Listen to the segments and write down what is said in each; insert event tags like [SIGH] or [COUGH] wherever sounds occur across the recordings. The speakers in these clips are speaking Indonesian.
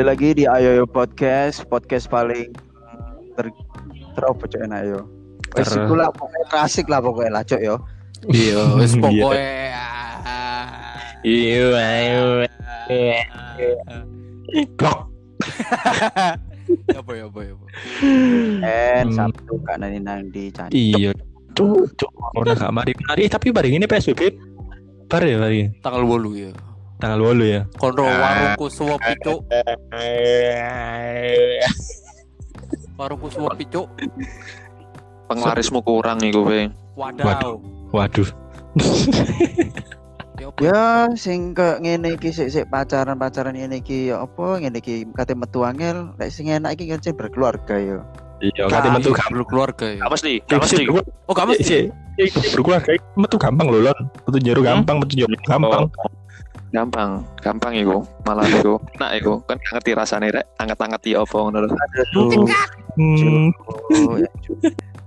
kembali lagi di Ayo Yo Podcast, podcast paling ter teropo cok enak yo. Ter- iku lah pokoknya klasik lah pokoknya lah cok yo. Iya, wis [LAUGHS] Iya. pokoke. Iya, ayo. Blok. Apa ya, apa ya. En. Sabtu kak nani nang di Cancuk. Iya. Cuk, cuk. Corona gak mari mari tapi bareng ini PSBB. Bar ya mari. Tanggal 8 ya. Tanggal 8 ya. Konro warungku suwep picuk, [LAUGHS] warungku suwep picuk. Penglarismu kurang iku kowe. Wadaw. Waduh. Ya apa? Ya sing ke ngene iki sik sik pacaran-pacaran ngene iki ya apa ngene iki kate metu angel lek sing enak iki kan sing berkeluarga yo. Iya, Kate metu metu gampang. keluarga ya. Gak mesti, gak mesti. Oh, gak mesti. Sih, berkeluarga metu gampang lho, Lon. Metu jero gampang, metu jero gampang. Gampang, gampang iku. Malah iku. Nah iku kan gak ngerti rasane rek, anget-anget ya apa ngono lho. Aduh. Hmm.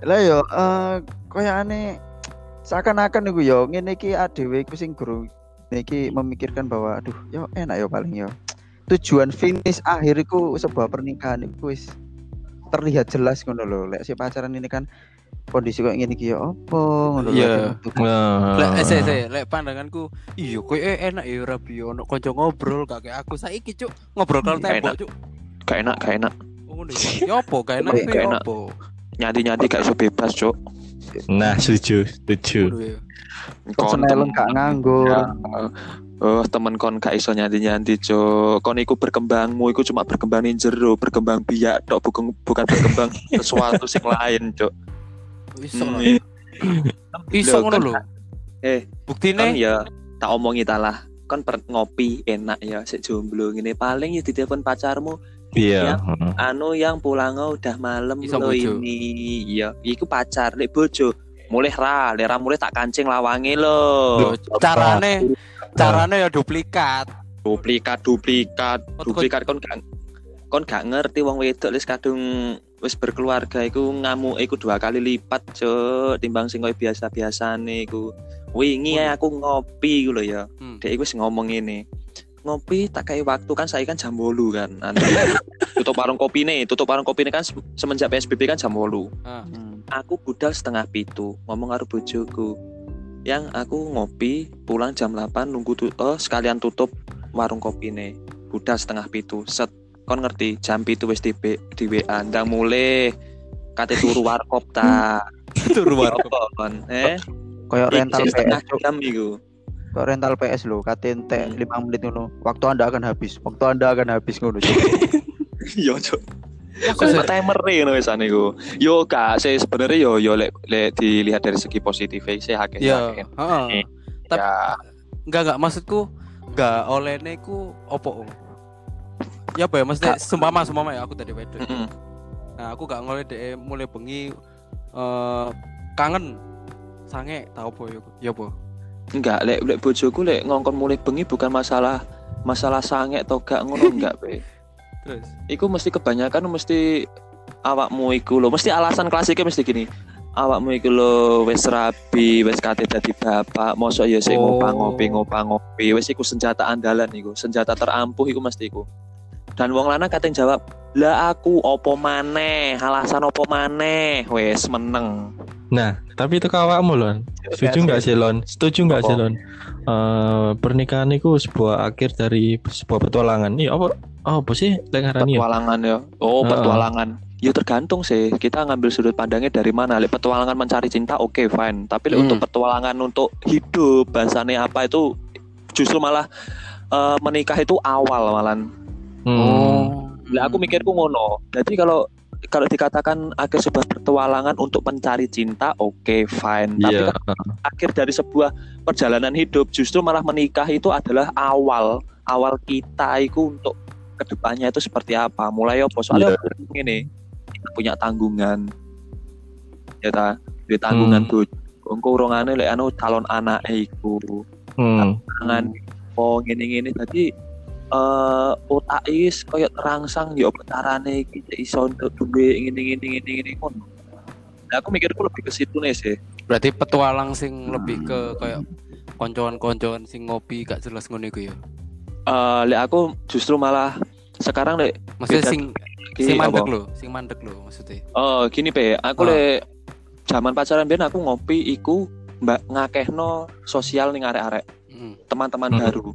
Lah yo eh koyane seakan-akan iku yo ngene iki adewe iku sing guru iki memikirkan bahwa aduh yo enak yo paling yo. Tujuan finish akhir iku sebuah pernikahan iku wis terlihat jelas ngono lho. Lek si pacaran ini kan kondisi ngene iki yo apa ngono. Iya. Nah. Lek eh, se se lek pandanganku iya kowe eh, enak ya rabi ono kanca ngobrol gak kayak aku saiki cuk ngobrol karo Gak tembok enak. cuk. Gak enak, gak enak. Oh, ngono ya. Ya apa gak enak Gak ya enak. apa? Nyanti-nyanti gak iso bebas, Cuk. Nah, setuju, setuju. Ya. Senelen gak nganggur. Ya, Oh, temen kon gak iso nyanti-nyanti, Cuk. Kon iku berkembangmu iku cuma berkembang ning jero, berkembang biak tok bukan bukan berkembang [LAUGHS] sesuatu sing lain, Cuk. Iso Hmm. Iso Lho, ngono kan- lho. Eh, Buktine? kan ya tak omongi ta lah. Kon per ngopi enak ya sik jomblo ngene. Paling ya ditelepon pacarmu. Iya. anu yang pulang udah malam Iso lo ini. Iya iku pacar. Lek bojo mulai ra. Lek ra mulai tak kancing lawange lo. Carane carane ya duplikat. duplikat duplikat duplikat. Kon gak kon gak ngerti wong wedok wis kadung wis berkeluarga iku ngamuk iku dua kali lipat cuk timbang sing koyo biasa-biasane iku. Wingi ae aku ngopi iku lho ya. Hmm. dek iku wis ngomong ini ngopi tak kayak waktu kan saya kan jam 8 kan. [LAUGHS] Nanti tutup warung kopi nih tutup warung kopi nih kan se- semenjak PSBB kan jam 8 Ah. Hmm. aku budal setengah pitu ngomong karo bojoku. Yang aku ngopi pulang jam 8 nunggu tu- oh, sekalian tutup warung kopi nih budal setengah pitu set kon ngerti jam pitu wis di, B- di WA ndang mulai kate turu warkop ta [LAUGHS] Turu apa kon eh Koyo rental PS. Jam iku Kok rental PS lo, kate entek Hmm. 5 menit ngono. Waktu Anda akan habis. Waktu Anda akan habis ngono. [LAUGHS] Iya cok Aku Kok timer nih ngono wisan iku. Yo kak, saya sebenarnya yo yo lek lek dilihat dari segi positif saya akeh. Ya, akeh. heeh. Eh, Tapi- Ya, Enggak enggak maksudku enggak olehne ku opo? Ya apa ya maksudnya sumpama sumpama ya aku tadi wedok. mm-mm. Nah, aku gak ngoleh deh mulai bengi eh kangen sange tau apa ya ya apa? enggak lek lek bojoku lek ngongkon mulai bengi bukan masalah masalah sange atau gak ngono [LAUGHS] enggak be. Terus Iku mesti kebanyakan mesti awakmu iku lo mesti alasan klasiknya mesti gini. Awakmu iku lo wis rabi, wis kate dadi bapak, mosok ya sing Oh. ngopi ngopang ngopi, wis iku senjata andalan iku, senjata terampuh iku mesti iku. Dan wong lanang kating jawab, "Lah aku opo maneh, alasan opo maneh." Wes meneng. Nah, tapi itu kawakmu, Lon. Setuju nggak sih, Lon? Setuju nggak sih, Lon? Eh, pernikahan itu sebuah akhir dari sebuah petualangan. Iya, apa? Oh, apa sih? Ya? Petualangan ya. Oh, Heeh. petualangan. Ya tergantung sih, kita ngambil sudut pandangnya dari mana. Lek petualangan mencari cinta, oke fine. Tapi lek Hmm. untuk petualangan untuk hidup, bahasanya apa itu justru malah eh, menikah itu awal malan. Hmm. Lah aku mikirku ngono. Jadi kalau kalau dikatakan akhir sebuah petualangan untuk mencari cinta, oke fine. Tapi Iya. kan akhir dari sebuah perjalanan hidup justru malah menikah itu adalah awal awal kita itu untuk ke depannya itu seperti apa mulai apa soalnya ini kita punya tanggungan ya ta di tanggungan Hmm. tuh engko urungane lek anu calon anak iku Hmm. tangan oh ngene ngene eh otak is koyo terangsang ya apa carane iki iso untuk duwe ngene ngene ngene ngene ngono nah, aku mikirku lebih ke situ nih sih berarti petualang sing lebih ke kayak koncoan-koncoan sing ngopi gak jelas ngono iku ya. Eh, lek aku justru malah sekarang lek Maksudnya Beda sing sing mandek lho, sing mandek lho maksudnya. Oh, gini pe, aku Ah. le zaman pacaran ben aku ngopi iku mbak ngakehno sosial ning arek-arek Mm. teman-teman Hmm. baru.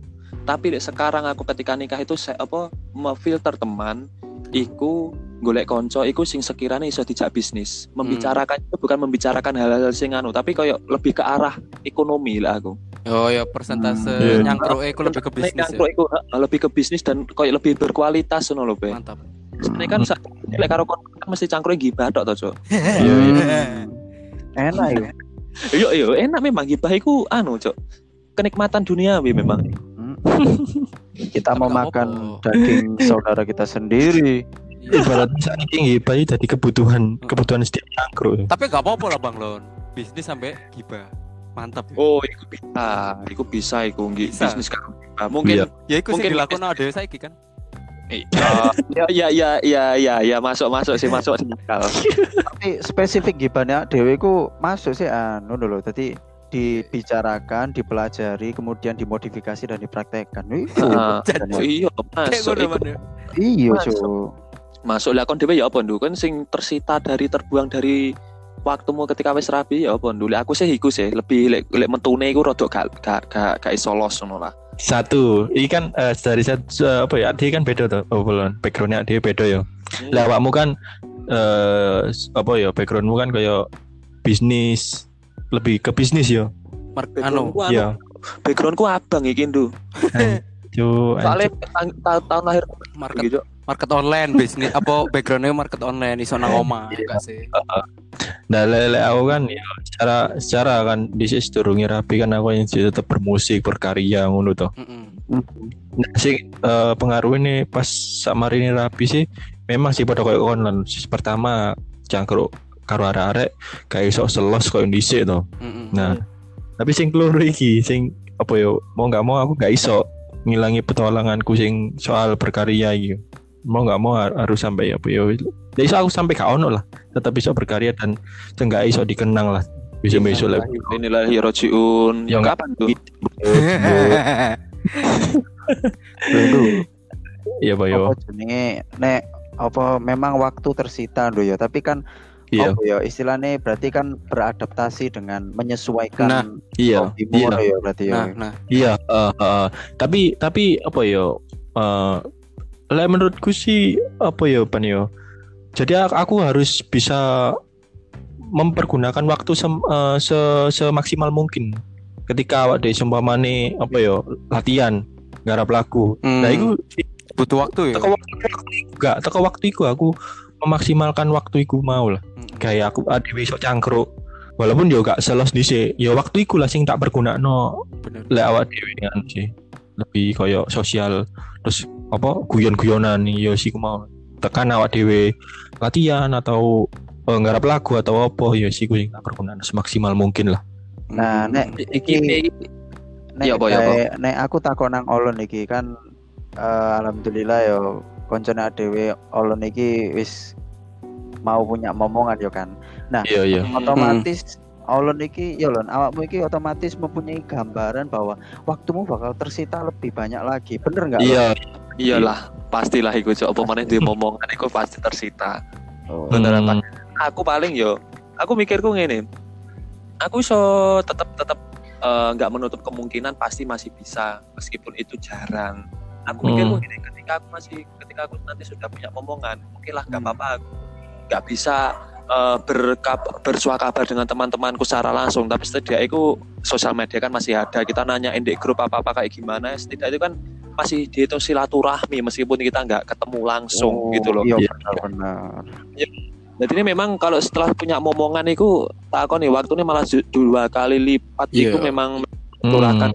Tapi sekarang aku ketika nikah itu saya apa memfilter teman iku golek konco iku sing sekiranya iso dijak bisnis. Membicarakan itu bukan membicarakan hal-hal sing anu, tapi koyo lebih ke arah ekonomi lah aku. Oh ya persentase Hmm, iya. nyangkruk iku lebih ke bisnis. Nek Ya. iku lebih ke bisnis dan koyo lebih berkualitas ngono lho, Be. Mantap. Sebenarnya kan sa- lek karo kon kan mesti cangkruk gibah tok to, Cuk. Iya, iya. [LAUGHS] Enak ya. Yo yo enak memang gibah iku anu, Cuk. Kenikmatan duniawi memang. [LAUGHS] Kita mau makan daging saudara kita sendiri. Ibarat saking gibah jadi kebutuhan kebutuhan setiap cangkruk. Tapi gak apa-apa lah Bang Lon. Bisnis sampai gibah. Mantap ya. Oh, iku bisa. Iku bisa iku nggih Bisa. bisnis gibah. Mungkin Iya. Ya sing Mungkin- dilakukan ada saiki kan. Eh, ya ya ya ya ya ya masuk masuk sih masuk sih. Tapi spesifik gibahnya dewe ku masuk sih anu lho. Tadi dibicarakan, dipelajari, kemudian dimodifikasi dan dipraktekkan. Heeh. Dan- Iya, Kayak masuk ya. Iya, Masuk. Cuk. Masuk lah kon dhewe ya apa ndu kan sing tersita dari terbuang dari waktumu ketika wis rapi ya apa ndu. Aku sih iku sih lebih lek lek metune iku rada gak gak gak gak iso los ngono lah. Satu, ini kan eh, dari satu eh, apa ya? Dia kan beda tuh, oh, belum. Backgroundnya dia beda ya. Lah awakmu kan eh s- apa ya? Backgroundmu kan kayak bisnis lebih ke bisnis ya. Anu anu, Iya. backgroundku abang iki ndu. Cu, Soalnya tang- ta- tahun lahir market gitu. market online bisnis apa backgroundnya market online iso nang omah enggak sih. Nah, lele aku kan ya secara secara kan di sisi durunge rapi kan aku yang tetap bermusik, berkarya ngono toh. Mm-mm. Nah, sing eh, pengaruh ini pas sama ini rapi sih memang sih pada koyo online. Pertama cangkruk karo arek-arek kayak iso selos koyo dhisik toh. Mm-mm. Nah, tapi sing keloro iki sing apa yo mau nggak mau aku nggak iso ngilangi petualanganku sing soal berkarya iki. Mau nggak mau har- harus sampai apa yo. Ya iso aku sampai gak ono lah. Tetap iso berkarya dan enggak iso dikenang lah. Bisa besok lah. Inilah Hirojiun. Ya, enggak. kapan tuh? Dulu. Iya, Pak yo. Apa jenenge nek apa memang waktu tersita lho ya, tapi kan Iya, apa ya istilahnya berarti kan beradaptasi dengan menyesuaikan Nah, iya, iya. ya berarti ya. Nah, nah. Iya, eh, eh, tapi tapi apa yo? Eh, lah menurutku sih apa yo pan yo. Jadi ak- aku harus bisa mempergunakan waktu sem- eh, se semaksimal mungkin. Ketika awak dhewe seumpamane apa yo latihan garap lagu. Hmm. Nah, itu butuh waktu ya. teko waktu enggak teko waktu aku memaksimalkan waktu iku mau lah. Kayak aku adewe iso cangkruk. Walaupun yo gak selos dhisik, ya waktu iku lah sing tak pergunakno Bener. lek awak dhewe kan sih lebih koyo sosial terus apa guyon-guyonan ya sih ku mau tekan awak dhewe latihan atau eh, nggarap lagu atau apa ya sih ku sing tak pergunakan semaksimal mungkin lah Nah, nek Iki iki nek, Ya, apa, ya, apa? nek aku takon nang Olon iki kan eh, alhamdulillah yo koncone dhewe Olon iki wis mau punya momongan yo kan. iya iya Otomatis Olon iki yo Lon, awakmu iki otomatis mempunyai gambaran bahwa waktumu bakal tersita lebih banyak lagi. Bener nggak? Iya iyalah pastilah iku cok apa maneh duwe momongan iku pasti tersita. Oh. Bener Hmm, apa? Aku paling yo aku mikirku ngene. Aku iso tetap tetap eh, nggak menutup kemungkinan pasti masih bisa meskipun itu jarang. Aku mikirku Hmm. gini ketika aku masih ketika aku nanti sudah punya momongan, oke lah nggak Hmm. apa-apa aku nggak bisa eh, berkab, bersua kabar dengan teman-temanku secara langsung tapi setidaknya itu sosial media kan masih ada kita nanya indek grup apa apa kayak gimana setidaknya itu kan masih dihitung silaturahmi meskipun kita nggak ketemu langsung Oh, gitu loh Iya Iya. benar-benar. jadi ini memang kalau setelah punya momongan itu tak nih waktunya malah dua kali lipat Iya. itu memang Hmm, Turakan.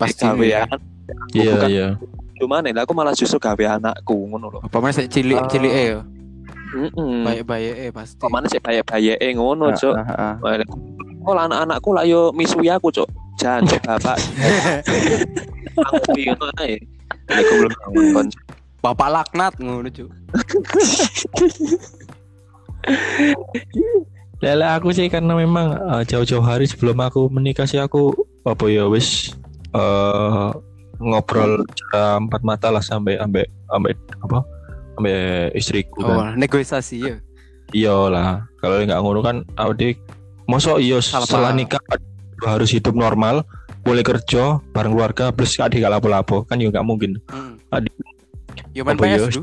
Pasti gawean iya bukan iya cuman ya aku malah justru gawe anakku ngono loh Apa mana cilik Ah. cilik eh yo. Heeh. Baik-baik eh pasti. Ke mana sih baye-baye eh ngono, Ah, Cok. ah, ah. Oh, lah anak-anakku lah yo misui aku, Cok. Jangan Cok bapak. [LAUGHS] Aku ngono ae. Nek belum. Bapak laknat ngono cuk. [LAUGHS] Lele aku sih karena memang eh, jauh-jauh hari sebelum aku menikah sih aku apa ya wis eh, ngobrol secara empat mata lah sampai sampai sampai apa ambek istriku Oh, kan. negosiasi ya. Iya lah. Kalau nggak ngono kan mosok iya Salah setelah nikah harus hidup normal, boleh kerja bareng keluarga plus adik gak lapo-lapo kan ya nggak mungkin. Hmm. Adik. Yo main Apa ya? PS dulu.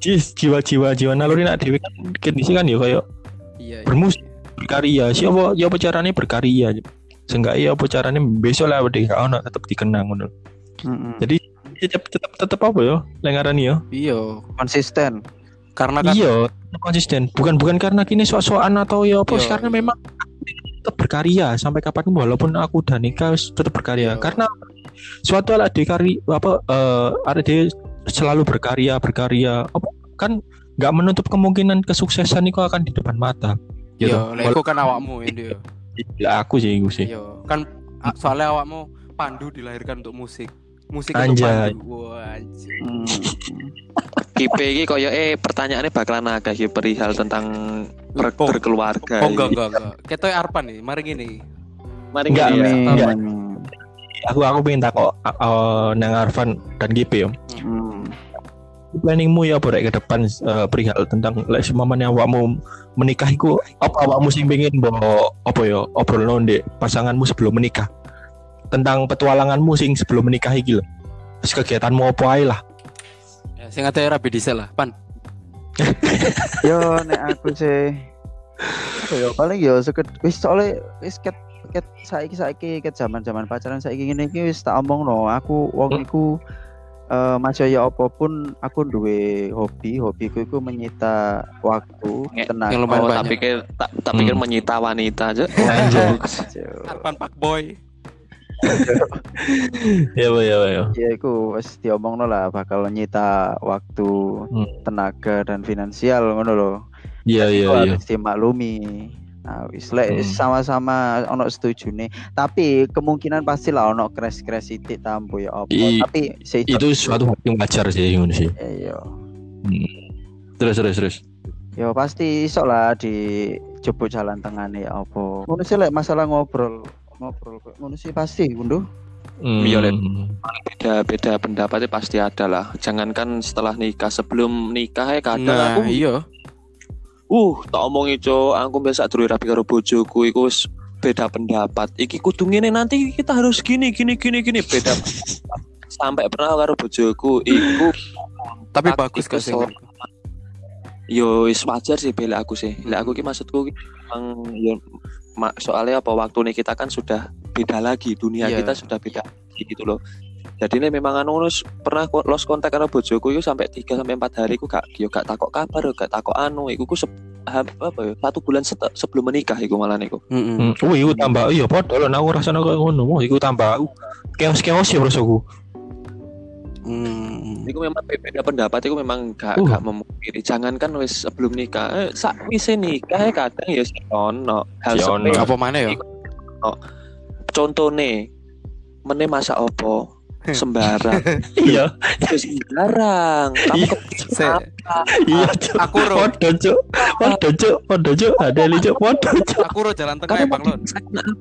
Jis, jiwa-jiwa jiwa naluri nak dhewe kan kondisi kan ya kayak Iya. iya. bermusik berkarya siapa ya apa caranya berkarya seenggak iya apa caranya besok lah awake gak ono tetep dikenang ngono. Mm-mm. Jadi tetep tetep tetep apa ya lengaran ya Iya. konsisten Karena kan iya konsisten bukan bukan karena kini sok-sokan atau ya apa karena memang tetap berkarya sampai kapan walaupun aku udah nikah tetap berkarya Iya. karena suatu hal ada kari apa eh ada dia selalu berkarya berkarya apa kan nggak menutup kemungkinan kesuksesan itu akan di depan mata gitu Iya, iku kan awakmu ini yo. Ya, aku sih aku sih Iya, kan a- soalnya awakmu Pandu dilahirkan untuk musik. Musik Anjay. Hmm. Kipe iki koyo eh pertanyaannya bakalan agak iki perihal tentang ber- Oh. berkeluarga. Oh enggak enggak enggak. Kita Arpan nih, mari gini. Mari Enggak, ngene ya. Enggak. aku aku pengen takut uh, nang Arvan dan GP ya Hmm. planningmu ya apa rek ke depan eh, perihal tentang lek semamane awakmu menikah iku apa awakmu sing pengen mbok apa ya obrol ndek pasanganmu sebelum menikah tentang petualanganmu sing sebelum menikah iki lho Terus kegiatanmu apa ae lah Ya, sing ate rabi diesel lah, Pan. [LAUGHS] Yo nek aku sih apa ya paling yo seket wis soalnya wis ket ket saiki saiki ket zaman-zaman pacaran saiki ngene iki wis tak omongno aku wong Hmm. iku eh masih ya apa pun aku duwe hobi hobiku iku menyita waktu Nge- tenaga yang lumayan Oh, tak banyak. pikir tak, tak pikir Hmm. menyita wanita aja. [LAUGHS] Anjay. Arpan Pak Boy. Ya ya ya ya ya iku wis diomongno lah bakal nyita waktu Hmm. tenaga dan finansial ngono loh iya iya iya. harus dimaklumi. Nah wis lek Hmm. sama-sama ono setuju nih. Tapi kemungkinan pasti lah ono crash crash titik tampo ya I- tapi se- itu suatu hal yang wajar sih ngono sih. Iya. Hmm. terus terus terus. Ya pasti iso lah di jebuk jalan tengah nih ya apa. Ngono sih lek masalah ngobrol ngobrol kok ngono sih pasti gunduh Hmm. Iya, Len. Beda beda pendapatnya pasti ada lah. Jangankan setelah nikah, sebelum nikah ya kadang Nah, aku iya. uh tak omongi cok, aku biasa durung rapi karo bojoku iku wis beda pendapat. Iki kudu ngene nanti kita harus gini gini gini gini beda. Sampai pernah karo bojoku iku Tapi bagus gak sih? yo wis wajar sih bela aku sih. Lah aku ki maksudku ki yo ma- soalnya apa waktu nih kita kan sudah beda lagi, dunia Iya. kita sudah beda lagi gitu loh. Jadi ini memang anu nus, pernah lost kontak karo bojoku itu sampai 3 sampai 4 hari ku gak yo gak takok kabar, yo gak takok anu, iku ku apa ya, satu bulan set- sebelum menikah iku malah niku. Heeh. Hmm. Oh, iku tambah iya padha lho aku rasane kaya ngono. Iku tambah chaos-chaos ya rasaku. Hmm. Iku memang be- beda pendapat iku memang gak Uh. gak memungkiri. Jangankan wis sebelum nikah, eh, sak wise nikah eh, kadang ya sih ono hal Si ono. sepele. Apa mana ya? Contone meneh masak opo sembarang [LAUGHS] Iya, Ya, sembarang kamu Iya. ke Se- iya, Cuk. Aku ro, Padha, Cuk. Cuk. Ada li, Cuk. Aku ro jalan tengah ya, Bang Lon.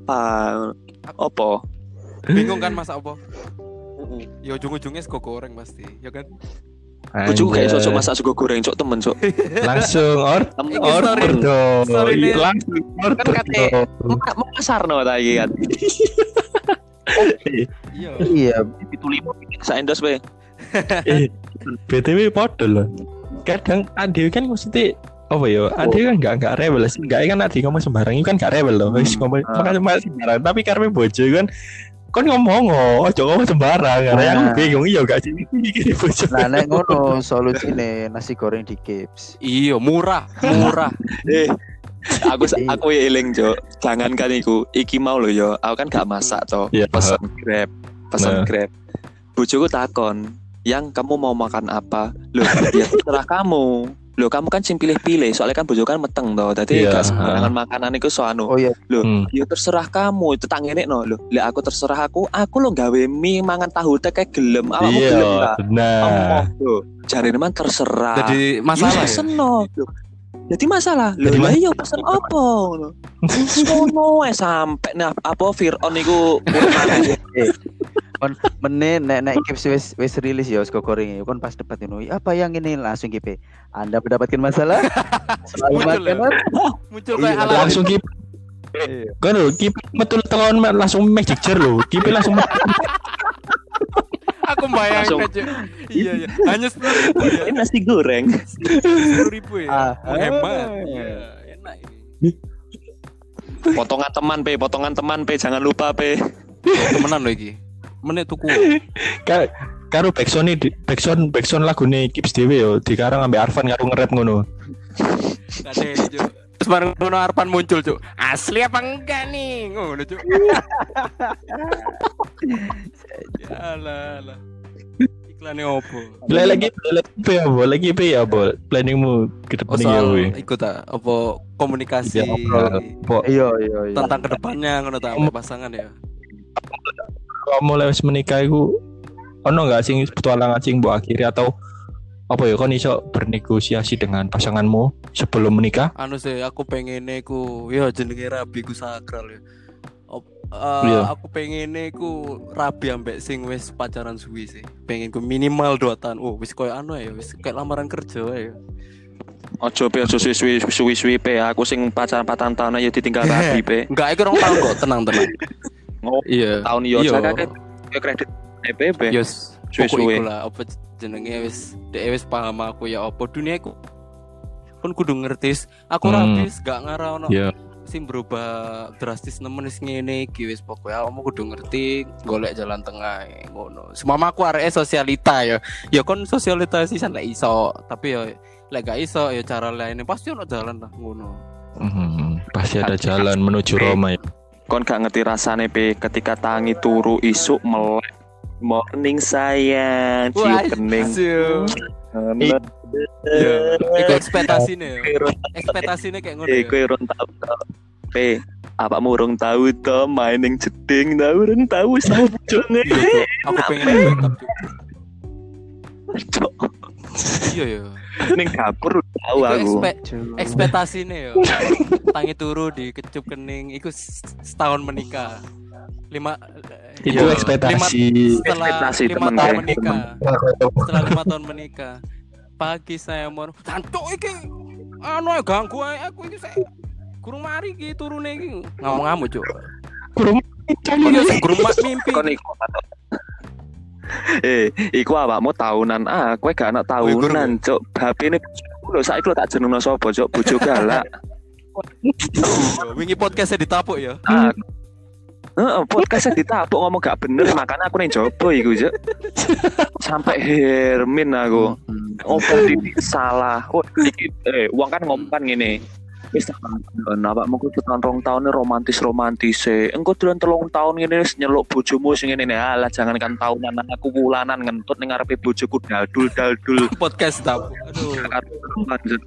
apa opo Bingung kan masak apa? Ya ujung-ujungnya sego goreng pasti, ya kan? Aku juga kayak sosok masak sego goreng cok temen cok [LAUGHS] langsung or order dong. Langsung order Kan kate- dong. mau pasar no tadi kan Iya. iya itu lima saya endorse be [LAUGHS] BTW padha loh. Kadang Ade kan mesti apa ya? Ade kan enggak enggak rebel sih. Enggak kan Ade ngomong sembarang itu kan enggak rebel loh. Wis Hmm. ngomong Ah. makanya sembarang. Tapi karena bojo kan kon ngomong oh, ojo ngomong sembarang. Karena Nah. aku bingung iya gak sih [LAUGHS] bojo. nah nek ngono solusine nasi goreng di Gips Iya, murah, murah. [LAUGHS] eh aku aku ya eling cok jangan kan iku iki mau lo yo aku kan gak masak toh Iya. pesan grab pesan Nah. grab bojoku takon yang kamu mau makan apa loh [LAUGHS] ya terserah kamu loh kamu kan sing pilih-pilih soalnya kan bojo kan meteng toh tadi Iya, gak sembarangan makanan itu so anu oh iya Hmm. ya terserah kamu itu tanggene no loh lah aku terserah aku aku lo gawe mie mangan tahu teh kayak gelem awakmu gelem Iya, gak nah. Emoh, loh jari man terserah Jadi Iya, masalah ya. no. Loh, Jadi masalah. Jadi lah mas- iya pesen apa [LAUGHS] ngono. Ngono eh sampai nah apa Fir'aun iku [LAUGHS] kon meneh nek nek kips wis wis rilis ya sego goreng ya kon pas debat ngono apa yang ini? Langsung GP Anda mendapatkan masalah? [LAUGHS] Muncul ya? muncul Iya, kayak ala langsung kip Iya. kan lho kip metul telon langsung magic jar lho. Kip langsung [LAUGHS] aku bayangin aja iya iya. Hanya sepuluh ribu ya. Ini nasi goreng. sepuluh ribu ya. Ah. menghemat Ah. iya enak ini Potongan teman pe, potongan teman pe, jangan lupa pe. temenan lagi menit tuku [LAUGHS] Ka- karo backsound ini backsound backsound lagune Kips dhewe yo dikarang ambek Arvan karo nge-rap ngono. Cuk. Terus bareng ngono Arpan muncul cuk. Asli apa enggak nih? Ngono cuk. [LAUGHS] ya lah lah. Iklannya opo? Lagi lagi ya, Bo? Lagi pe ya, Bo? Planningmu ke Oh depan ya, soal we. ikut tak apa komunikasi Iya, apa- Po, iya iya iya tentang ke depannya ngono tak pasangan ya. Kamu mulai wis menikah iku ono enggak sing petualangan sing mbok akhiri atau apa ya kon iso bernegosiasi dengan pasanganmu sebelum menikah? Anu sih aku pengen ku ya jenenge rabi ku sakral ya. Op- eh, Iya. aku pengen ku rabi ambek sing wis pacaran suwi sih. Pengen ku minimal 2 tahun. Oh, wis koyo anu ya, wis kayak lamaran kerja ya. Ojo pe, ojo suwi suwi suwi pe. Aku sing pacaran patang tahun aja ditinggal rabi [LAUGHS] pe. Enggak, iki rong tahun kok, tenang tenang. Oh, Iya. tahun yo Iya. kakek ke kredit EPB. Yes, Suwe-suwe. pokok iku lah apa jenenge wis dhek wis paham aku ya apa dunia aku pun kudu ngerti aku Hmm. rabis gak ngarah ono Iya. sing berubah drastis nemen wis ngene iki wis pokoke kamu kudu ngerti golek jalan tengah ngono semama aku arek sosialita ya ya kon sosialita sih lek iso tapi ya lek gak iso ya cara lainnya pasti ono jalan lah ngono Mhm, pasti ada jalan menuju Roma ya. Kon gak ngerti rasane pe ketika tangi turu isuk melek. Morning sayang, cium kening. asyik. Anak. ya iku ekspektasine ya ekspektasine kayak ngono ya kowe urung tau. Pe, apa urung tahu to main ning jeding ta urung tahu sajone. Iya, aku pengen iya ya ning dapur tahu aku. ekspe- ekspektasine yo. Tangi turu di kecup kening iku setahun menikah. Lima Itu ekspektasi. lima- setelah Ekspektasi lima temen, tahun kayak menikah. setelah lima tahun menikah pagi saya mau tanto iki anu ganggu aku iki saya kurang mari iki turune iki. Ngomong-ngomong cuk. Kurang oh iya kurang ma- mimpi [LAUGHS] Eh, iku awakmu tahunan ah, kowe gak anak tahunan, Cok. HP ini lho saiki lho tak jenengno sapa, Cok? Bojo galak. Wingi podcastnya ditapuk ya Ah. Heeh, podcastnya ditapuk ngomong gak bener, makanya aku ning jopo iku, Cok. Sampai Hermin aku. Oh, berarti salah. Oh, iki eh uang kan ngomong kan ngene. Wis tak kan awakmu tekan rong tahun romantis-romantis e. Engko dolan telung tahun ngene wis nyeluk bojomu sing ngene alah jangan kan tahunan aku wulanan ngentut ning ngarepe bojoku daldul daldul. [LAUGHS] podcast tapuk aduh.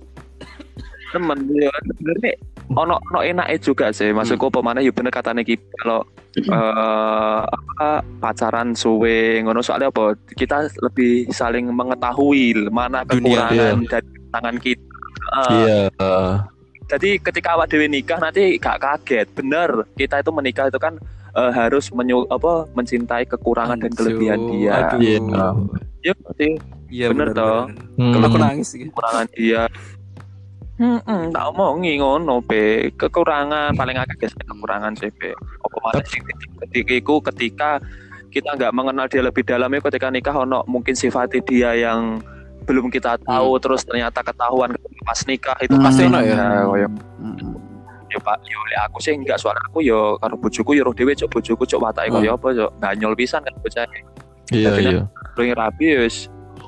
Temen ya sebenarnya ono ono enake juga sih. Maksudku apa mana ya bener katanya ki kalau eh apa pacaran suwe ngono. Soalnya apa? Kita lebih saling mengetahui mana Dunia, kekurangan dari tangan kita. Eh, Iya. Jadi ketika awak dewi nikah nanti gak kaget. Bener kita itu menikah itu kan eh, harus menyu apa mencintai kekurangan dan kelebihan dia. Aduh. Iya. ya sih. iya Bener toh. Hmm. Kalau aku nangis iki kekurangan dia. Hmm, tak omongi ngono pe kekurangan paling akeh biasanya kekurangan sih pe apa mana sih ketika ketika kita nggak mengenal dia lebih dalam ya ketika nikah ono mungkin sifat dia yang belum kita tahu terus ternyata ketahuan pas nikah itu Hmm. Pasti ono ya? koyo Mm. ya pak yo lek aku sih enggak soal aku yo karo bojoku yo roh dhewe cok bojoku cok watake Hmm. koyo apa cok banyol pisan kan bocah Iya, Tapi kan- iya. Luwih rapi ya wis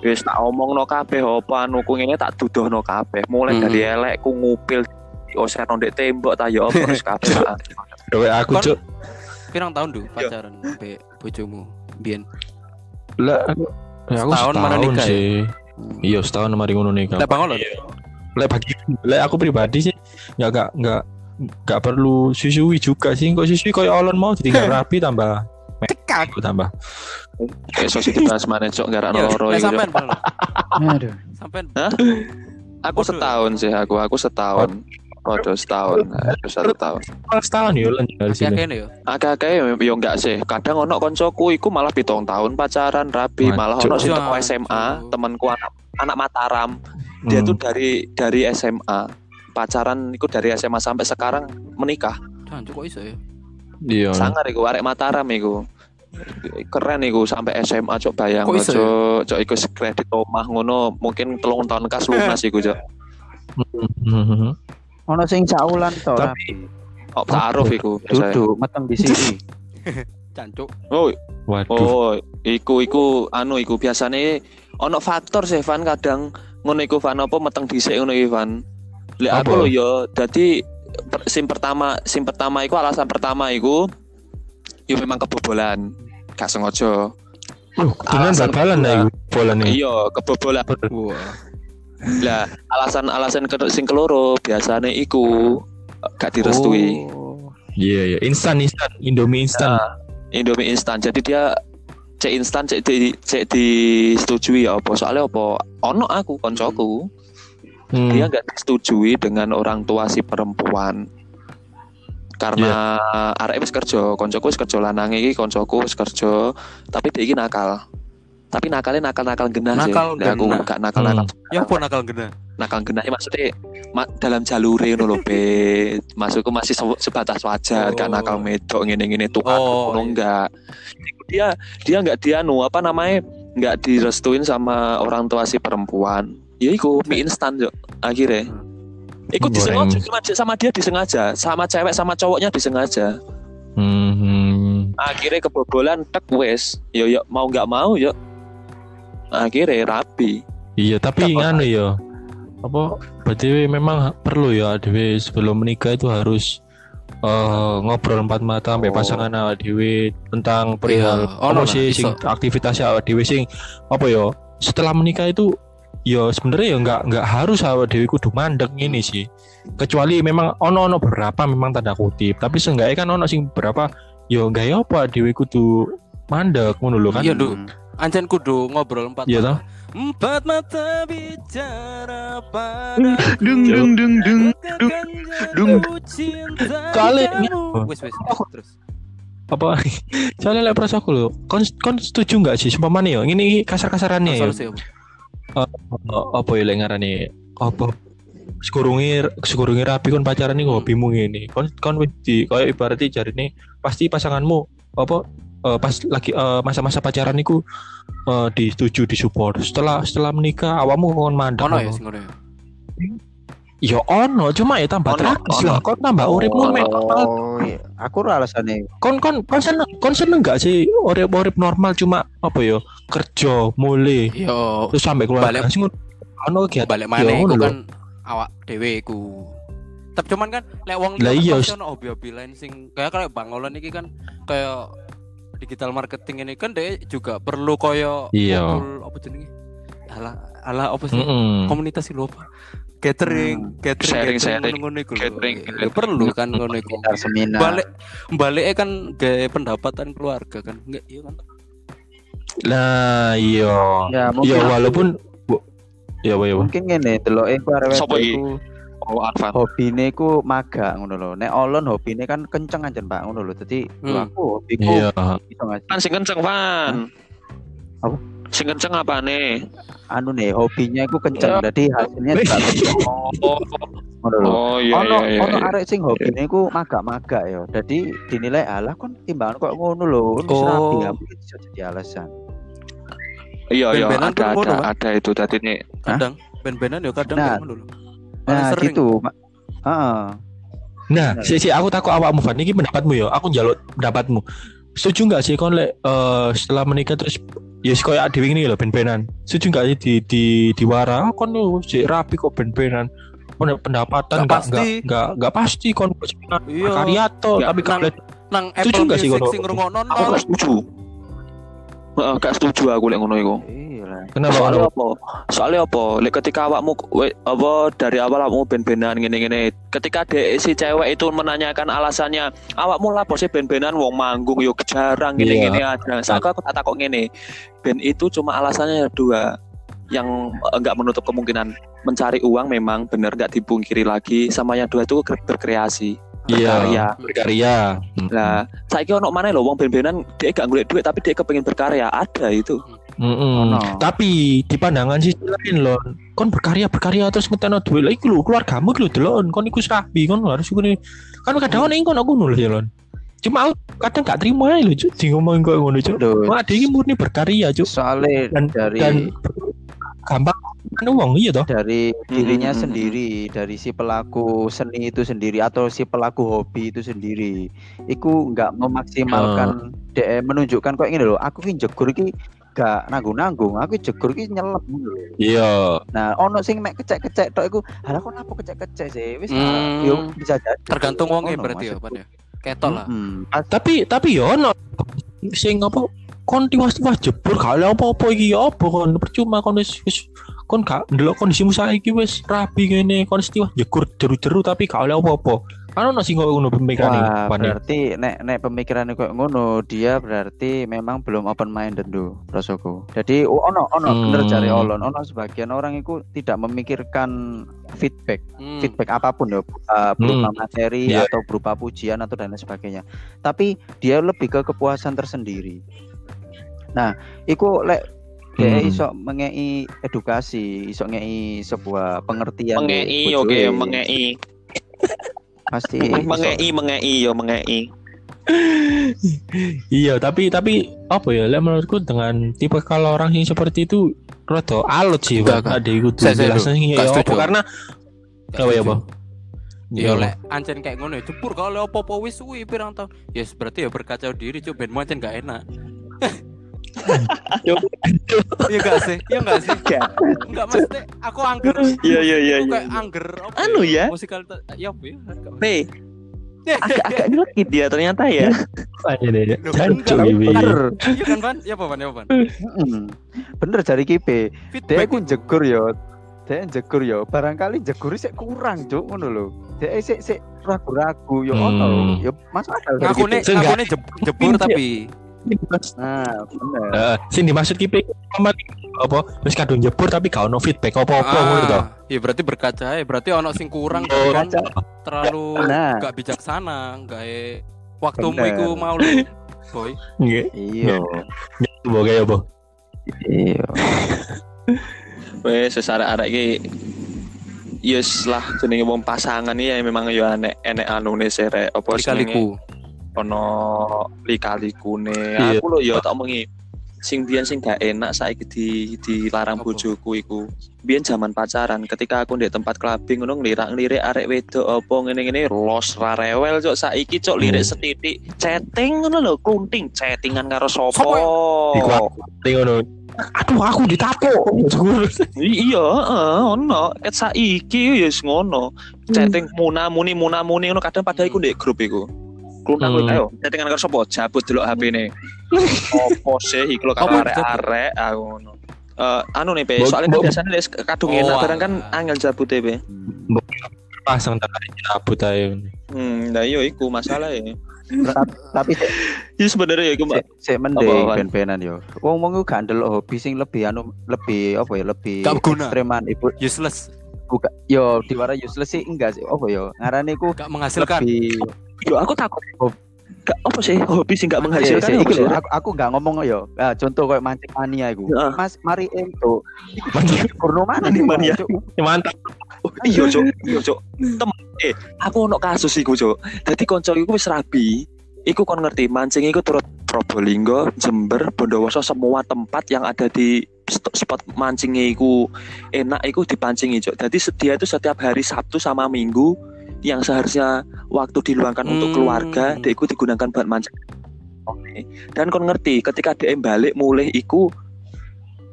wis tak omongno kabeh apa anuku ngene tak dudohno kabeh mulai Mm. dari elekku ngupil oserno ndek tembok ta ya apa terus [LAUGHS] kabeh Dewe aku, Cuk. pirang tahun tuh pacaran be bojomu biyen Lah aku ya aku Setahun mana setahun nikah ya? Iya, setahun mari ngono nikah. Lah bangun lho. Lek bagi lek aku pribadi sih ya gak gak gak perlu susui juga sih. Kok susui koyo olon mau ditinggal [LAUGHS] rapi tambah Cekak. tambah. kayak sosok dibahas mana cok garak Yo, loro Cok. sampean. Aduh. Sampean aku setahun sih aku aku setahun Waduh setahun, Aduh, satu tahun. Kalau setahun ya lan dari sini. Akeh-akeh yo. Agak-agak ya yo enggak sih. Kadang ono koncoku iku malah pitung tahun pacaran rabi, Waduh. malah ono sing teko. SMA, temanku anak anak Mataram. Dia Hmm. tuh dari dari SMA pacaran iku dari SMA sampai sekarang menikah. Dan kok iso ya? Iya. Sangar iku arek Mataram iku. Keren iku sampai SMA cok bayang iso ya? cok cok iku kredit omah ngono mungkin telung tahun kas lunas iku cok. Ono sing caulan to. Tapi- Oh, taaruf iku. duduk meteng di sini. [LAUGHS] Cancuk. Oh, Waduh. Oh, iku iku anu iku biasane ono faktor sih Van kadang ngono iku Van apa meteng dhisik ngono iki Van. Lek Apa? aku lho yo dadi per- sim pertama sim pertama iku alasan pertama iku yo memang kebobolan. Gak sengaja. Loh, dengan alasan bakalan kedua. lah iku bola nih. Iya, kebobolan. Wah. Lah, alasan-alasan ke sing keloro biasane iku gak direstui. Oh. Iya, iya. Instan, instan. Indomie instan. Nah, Indomie instan. Jadi dia cek instan cek di cek disetujui ya apa soalnya apa ono aku koncoku Hmm. dia nggak disetujui dengan orang tua si perempuan karena arek wis kerja koncoku wis kerja lanang iki koncoku wis kerja tapi dia iki nakal tapi nakalnya nakal nakal genah Nakal sih aku genah. gak nakal nakal Ya apa nakal gena? nakal genah maksudnya ma- dalam jalur ngono lho be masukku masih se- sebatas wajar gak Oh. nakal medok ngene ngene tukar Oh, ngono iya. enggak dia dia nggak dianu apa namanya nggak direstuin sama orang tua si perempuan ya iku mie instan yo akhirnya Iku Goreng. disengaja sama dia disengaja, sama cewek sama cowoknya disengaja. Hmm. Akhirnya kebobolan tek wes. Yo yo mau nggak mau yo. Akhirnya rapi. Iya, tapi nganu ya. Apa berarti memang perlu ya dewe sebelum menikah itu harus eh, ngobrol empat mata sampai Oh. pasangan awak dewe tentang perihal Iya, ono apa lah, sih sing aktivitasnya awak dewe sing apa ya setelah menikah itu ya sebenarnya ya nggak nggak harus awak dewe kudu mandek ini sih kecuali memang ono ono beberapa memang tanda kutip tapi seenggaknya kan ono sing berapa yo nggak ya apa dewe kudu mandek ngono lho kan Iya, Ancen kudu ngobrol empat Iya mata. toh? Empat mata bicara pada Dung dung dung dung. dung. Kali ini- Wes wes. Terus. apa [LAUGHS] soalnya lek perasa aku lho kon kon setuju nggak sih sumpah mana ya ini kasar-kasarannya ya apa? Eh, apa ya lek ngarani apa sekurungi sekurungi rapi kon pacaran nih hobimu ngene kon kon wis di kayak ibaratnya jari nih pasti pasanganmu apa eh, pas lagi eh, masa-masa pacaran niku eh, disetujui disupport setelah setelah menikah awakmu kon mandek Ono ya sing ngono ya. ya ono cuma ya tambah tragis lah kon tambah uripmu mek Oh, iya. Aku ora alasane. kon kon kon seneng kon seneng gak sih urip urip normal cuma apa ya kerja mulai Yo terus sampai keluar Balik- sing ono kegiatan balik mana Ya, iku ngono lho. kan awak dhewe iku. Tapi cuman kan lek wong liya iya, kan ono hobi-hobi lain sing kayak kayak Bang Olan iki kan kayak digital marketing ini kan dia juga perlu koyo Iya. apa jenenge? Alah alah apa sih? Mm-mm. Komunitas sih lupa. Catering, catering, Sharing, sharing. ngono iku lho. Catering, Ya, perlu kan ngono iku. Seminar. Balik baliknya kan gaya pendapatan keluarga kan. Enggak iya kan. Nah, iya. Ya, Ya mungkin walaupun bu, ya apa ya, mungkin ngene deloke ku arek Sopo iki? iku Oh, Arfan. hobine ku maga ngono lho. Nek olon hobine kan kenceng aja Pak ngono lho. Dadi Hmm. aku hobiku Iya. Kan sing kenceng, Van. Apa? Sing kenceng apa nih? anu nih hobinya iku kenceng. Dadi hasilnya [LAUGHS] juga kenceng Oh, ngono lho. oh iya ono iya iya. ono iya. arek sing hobine iku maga-maga ya. Dadi dinilai alah kon timbangan kok ngono lho. Wis Oh. rapi ya bisa jadi alasan. Iya iya ada ada Pak. ada itu tadi nih. Kadang ben-benan ya kadang Nah. kayak ngono lho. Paling Nah, sering. gitu. Heeh. Nah, Bener. si, si aku takut awakmu Van ini pendapatmu ya. Aku njaluk pendapatmu. Setuju nggak sih kon lek eh, setelah menikah terus ya yes, koyo dewi ini loh ben-benan. Setuju nggak sih di di diwara oh, kon yo si rapi kok ben-benan. Kon pendapatan Nggak nggak pasti. nggak pasti kon Iya. karya to Nggak, tapi kablet Nang Setuju Apple nggak sih Music kalau- sing ngrungokno Aku gak setuju. Heeh, gak setuju aku lek ngono iku. Iya kenapa Soalnya apa? Soalnya apa? Lek ketika awakmu apa dari awal awakmu ben-benan ngene-ngene. Ketika dek si cewek itu menanyakan alasannya, awakmu lah sih ben-benan wong manggung yo jarang ngene-ngene ada. Saka aku tak takok ngene. Ben itu cuma alasannya dua yang eh, enggak menutup kemungkinan mencari uang memang bener gak dipungkiri lagi sama yang dua itu ber- berkreasi Iya. berkarya Berkarya. Lah, saiki ono mana lho wong ben-benan dia gak golek duit tapi dia kepengen berkarya. Ada itu. Mm-mm. Ono. Tapi di pandangan sisi lain lon, kon berkarya berkarya terus ngeteno duit lagi lu keluargamu lu delon, kon iku rapi kon harus nih. Kan kadang ono kon aku nulis ya lon. Cuma aku kadang gak terima aja lho cuk, di ngomong kok ngono. Aduh, Wah, dia ini murni berkarya cuk. soalnya Dan dari dan gampang kan uang iya toh. dari dirinya mm, mm, sendiri, dari si pelaku seni itu sendiri atau si pelaku hobi itu sendiri, iku nggak memaksimalkan DE menunjukkan kok ini loh, aku ki jegur ki gak nanggung-nanggung, aku jegur ki nyelep. Iya. Nah, ono sing mek kecek-kecek tok iku, halah kok napa kecek-kecek sih? Wis Hmm. yo bisa jadi. Tergantung wongnya Ngono, berarti ya, ya. Ketok lah. Tapi tapi yo ono sing apa kon tiwas-tiwas jebur gak ada apa-apa iki ya apa kon percuma kon wis wis kon gak ndelok kondisimu saiki wis rapi ngene kon tiwas jegur jeru-jeru tapi gak oleh apa-apa. Kan ono sing ngono pemikirane Wah, berarti nek nek pemikirannya kok ngono, dia berarti memang belum open minded do, rasaku. Jadi ono ono bener Hmm. cari olon, ono sebagian orang itu tidak memikirkan feedback, Hmm. feedback apa pun ya, uh, berupa Hmm. materi Iya. atau berupa pujian atau dan lain sebagainya. Tapi dia lebih ke kepuasan tersendiri. Nah, iku lek dia Hmm. iso mengei edukasi, iso ngei sebuah pengertian Mengei oke, mengei. pasti. [LAUGHS] Mengei, mengei yo mengei. Iya, tapi tapi apa ya? Lek menurutku dengan tipe kalau orang yang seperti itu rada alot sih, Pak. Ada iku dulu. ya Enggak apa karena apa ya, setuju. Pak? Ya lek ancen kayak ngono ya jebur kalau apa-apa wis suwi pirang tahun. Ya yes, berarti ya berkacau diri coba ben ancen gak enak. [LAUGHS] Iya gak sih? Iya gak sih? Enggak mesti aku angger. Iya iya iya Aku iya. kayak angger apa Anu ya? Musikal ya apa ya? P. Agak-agak nyelekit dia ternyata ya. Aja deh. Enggak, iki. Bener, Iya kan Pan? Iya apa Pan? Iya apa Pan? Bener dari kipe. Dia Feedback ku jegur yo. Dia jegur yo. Barangkali jegur sik kurang, Cuk, ngono lho. Dia sik sik ragu-ragu yo Hmm. ono. Yo masuk akal ngakune jeb- jebur tapi Nah, bener. Heeh, sing dimaksud ki amat apa wis kadung jebur tapi gak ono feedback apa-apa ngono to. Ah, ya berarti berkaca ya berarti ono sing kurang Oh, kan Berkaca. terlalu Nah, gak bijaksana gak waktumu iku mau lu boy Nggih. iya. Coba kayak apa? Iya. Wes sesara arek iki Yes lah jenenge wong pasangan iki ya memang yo enek enek anune sere apa jenenge kali-kaliku ono lika-likune. Iya. Aku lho ya tak omongi sing biyen sing gak enak saiki di dilarang bojoku iku. Biyen zaman pacaran ketika aku di tempat clubbing ngono ngelirak-ngelirik arek wedok apa ngene-ngene los ra rewel cok saiki cok lirik Hmm. setitik chatting ngono lho kunting chattingan karo. Iku Ting ngono. Aduh aku ditapuk. I- iya heeh ono ket saiki ya wis ngono chatting muna muni muna muni ngono kadang padahal iku ndek grup iku kluntang Hmm. ayo chattingan karo sapa? Jabut delok HP-ne opo sih iki lho karo arek-arek? Aku ngono. Eh, anu nih pe soalnya kan biasanya les kadung enak barang kan angel jabut e pe Pasang tadi cabut ae. hmm nah iya iku masalah ya Tapi ya sebenarnya ya iku Mbak. sik- sik mending ben-benan yo. Wong wong ku gak ndelok hobi sing lebih anu lebih apa ya lebih ekstreman. Ibu useless. Buka yo diwara useless sih enggak sih. Apa yo ngarane ku gak menghasilkan. lebih yo aku takut gak apa sih hobi sih gak menghasilkan iki sih? lho, aku aku nggak ngomong yo. Ah, contoh kayak mancing mania iku. Heeh. Mas mari ento. Mancing Kurno mana nih mania. Cuk? mantap. iya cok iya cok temen eh aku ono kasus iku cok dadi konco iku wis rabi iku kon ngerti mancing iku turut Probolinggo Jember Bondowoso semua tempat yang ada di spot mancingnya iku enak iku dipancingi cok jadi dia itu setiap hari Sabtu sama Minggu yang seharusnya waktu diluangkan untuk Hmm. keluarga dia iku digunakan buat mancing Oke. dan kon ngerti ketika dia balik mulai iku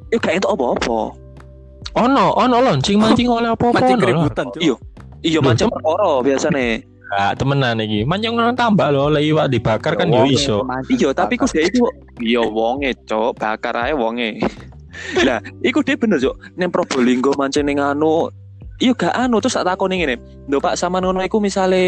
itu gak entuk apa-apa Ono, ono launching mancing oleh apa-apa. [LAUGHS] mancing keributan Cuk. Iya. iya mancing perkara biasanya Gak temenan iki. Mancing orang tambah loh, oleh iwak dibakar kan yo iso. Iya, tapi ku bakar. dia itu iya wonge, Cok, bakar ae wonge. [LAUGHS] lah, iku dia bener, Cok. Ning Probolinggo mancing ning anu Iya gak anu terus tak takoni ngene. Lho Pak sampean ngono iku misale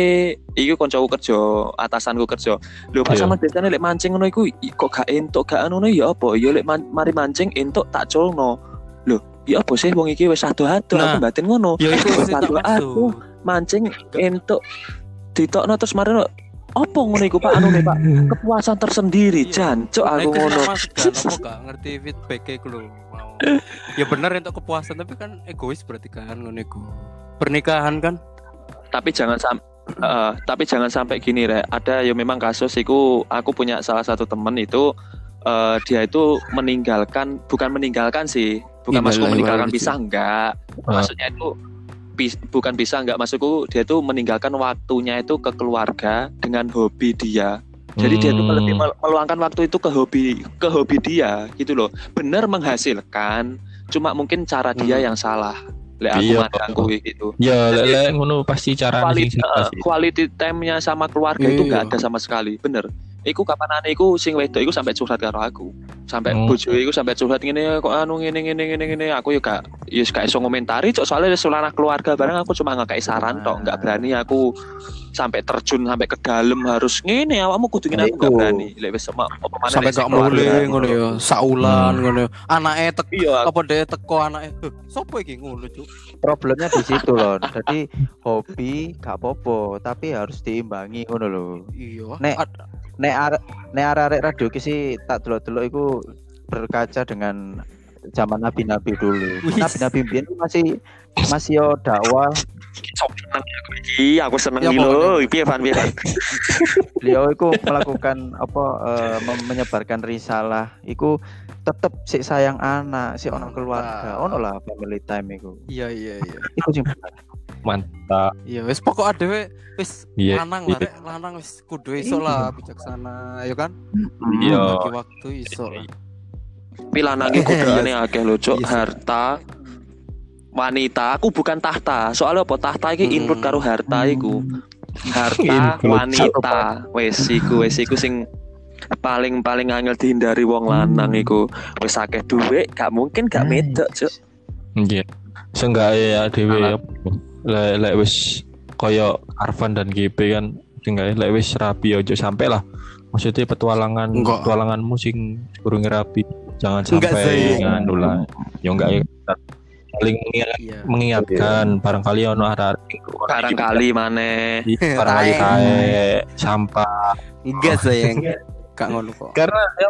iku kancaku kerja, atasanku kerja. Lho Pak Iya. sampean biasane lek mancing ngono iku kok gak entuk gak anu ya apa? Ya lek man- mari mancing entuk tak culno. Lho, ya apa sih wong iki wis ado-ado Nah. aku batin ngono. Ya ado-ado maksud. mancing entuk ditokno terus marino apa ngono iku Pak anu nih Pak kepuasan tersendiri Iya. jancuk Nah, aku itu ngono gak ngerti feedback ku lho. [LAUGHS] Ya bener untuk kepuasan tapi kan egois berarti kan ngono iku. Pernikahan kan? Tapi jangan sampai tapi jangan sampai gini re ada ya memang kasus iku aku punya salah satu temen itu eh, dia itu meninggalkan bukan meninggalkan sih bukan Innalillahi maksudku meninggalkan bisa enggak. Ah. maksudnya itu bis- bukan bisa enggak. Maksudku dia itu meninggalkan waktunya itu ke keluarga dengan hobi dia jadi dia itu Hmm. lebih mel- meluangkan waktu itu ke hobi ke hobi dia gitu loh benar menghasilkan cuma mungkin cara dia Hmm. yang salah lek aku Iya. mandangku gitu Ya, lek ngono pasti cara quality, salah eh, quality time-nya sama keluarga itu Iya. nggak ada sama sekali bener Iku kapan aneh iku sing wedok iku sampai curhat karo aku. Sampai Hmm. bojo iku sampai curhat ngene kok anu ngene ngene ngene ngene? Aku ya gak ya gak iso ngomentari cok soalnya selana keluarga bareng aku cuma nggak saran tok. Nggak berani aku sampai terjun sampai ke dalam harus ngene awakmu kudu ngene aku nggak Iku. berani. Lek wis sama apa mana sampai gak mulai ngono ya saulan ngono ya. anake tek iya apa deh teko anake? "Heh, sopo iki ngono cuk? Problemnya di situ [LAUGHS] loh jadi hobi gak popo tapi harus diimbangi ngono loh iya. Nek. Nek arek nek arek radio ki sih tak delok-delok iku berkaca dengan zaman nabi-nabi dulu. Nabi-nabi biyen masih masih yo dakwah. Aku iki aku seneng Ya, iki lho. piye Van piye [LAUGHS] beliau itu melakukan apa mem- menyebarkan risalah. Iku tetep si sayang anak si ono keluarga. Ono lah family time iku. Iya iya iya. Iku sing. Mantap. iya wis pokok adewe wis Iya, lanang lah iya. rek lanang wis kudu iso lah bijaksana ya kan Iya. bagi waktu iso lah Tapi lanang iku [LAUGHS] Iya. godane akeh lho, Cuk. Iya sih. Harta wanita, aku bukan tahta. Soalnya apa tahta iki include karo harta iku. Harta [LAUGHS] wanita. Wes iku wes iku sing paling paling angel dihindari wong lanang iku. Wis akeh duit, gak mungkin gak medok, Cuk. Iya. Seenggak ya dhewe Alat. apa, lek lek wis koyo Arvan dan GP kan seenggak lek wis rapi ojo sampai lah. Maksudnya petualangan Enggak. petualanganmu sing kurang rapi. Jangan Enggak sampai nganu lah. Ya enggak ya. Saling mengingat- iya mengingatkan barangkali ono arek Barangkali maneh. barangkali kae sampah enggak sayang gak ngono kok karena ya,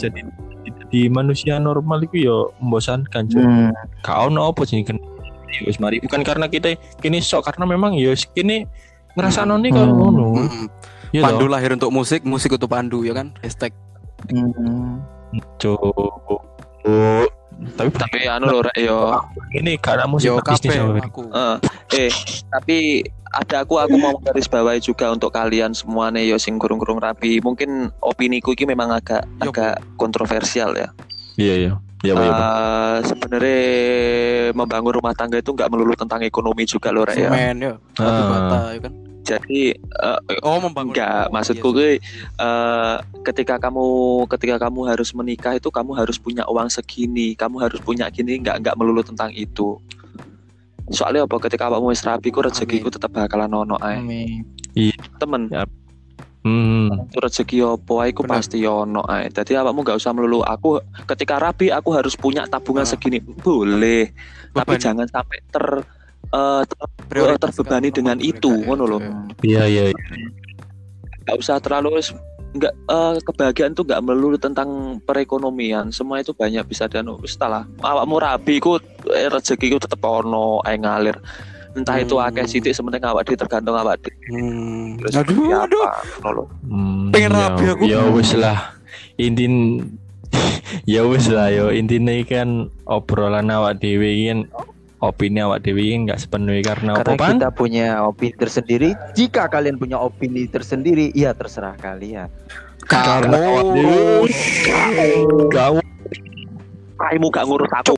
jadi jadi manusia normal itu ya membosankan Cuk. Hmm. kau no apa sih Ya wis mari bukan karena kita kini sok karena memang ya kini ngerasa noni kalau Hmm. ngono Mm-mm. ya Pandu toh. lahir untuk musik, musik untuk Pandu ya kan? Hashtag. Hmm. Cuk. Oh. tapi Tapi anu lho rek yo. ini karena musik Yo bisnis aku. Eh, eh, tapi ada aku aku mau garis bawahi juga untuk kalian semuanya yo sing kurung-kurung rapi. Mungkin opini ku iki memang agak Yo, agak kontroversial ya. iya iya iya Pak, iya. Eh, sebenarnya membangun rumah tangga itu nggak melulu tentang ekonomi juga loh Rek, ya. Semen ya. Batu Ah. bata ya kan? Jadi eh, Oh, membangun. enggak, maksudku Iya, gue eh, ketika kamu ketika kamu harus menikah itu kamu harus punya uang segini, kamu harus punya gini, nggak nggak melulu tentang itu. Soalnya apa ketika kamu wis rapi ku rezekiku tetap bakalan ono ae. Amin. Temen, Ya. Hmm itu rezeki apa ae ku Bener. pasti ono ae. Jadi awakmu nggak usah melulu aku ketika rapi aku harus punya tabungan Ah. segini. Boleh, tapi Beban. jangan sampai ter eh, ter- Prioritas terbebani dengan itu, ngono ya, loh. ya. iya iya iya. nggak usah terlalu nggak eh, kebahagiaan tuh nggak melulu tentang perekonomian semua itu banyak bisa dan wis lah awakmu rabi ku eh, rezekiku tetep ono ae ngalir entah itu Hmm. akeh sithik sementing awak di tergantung awak di Hmm. terus Aduh, seperti aduh. apa. Hmm, Pengen ya- rapi aku. ya wis lah intin [LAUGHS] ya wis lah yo intinya kan obrolan awak dewi kan opini awak dewi kan nggak sepenuhnya karena apa karena pan kita punya opini tersendiri jika kalian punya opini tersendiri ya terserah kalian Karena awak dewi kau Raimu gak ngurus aku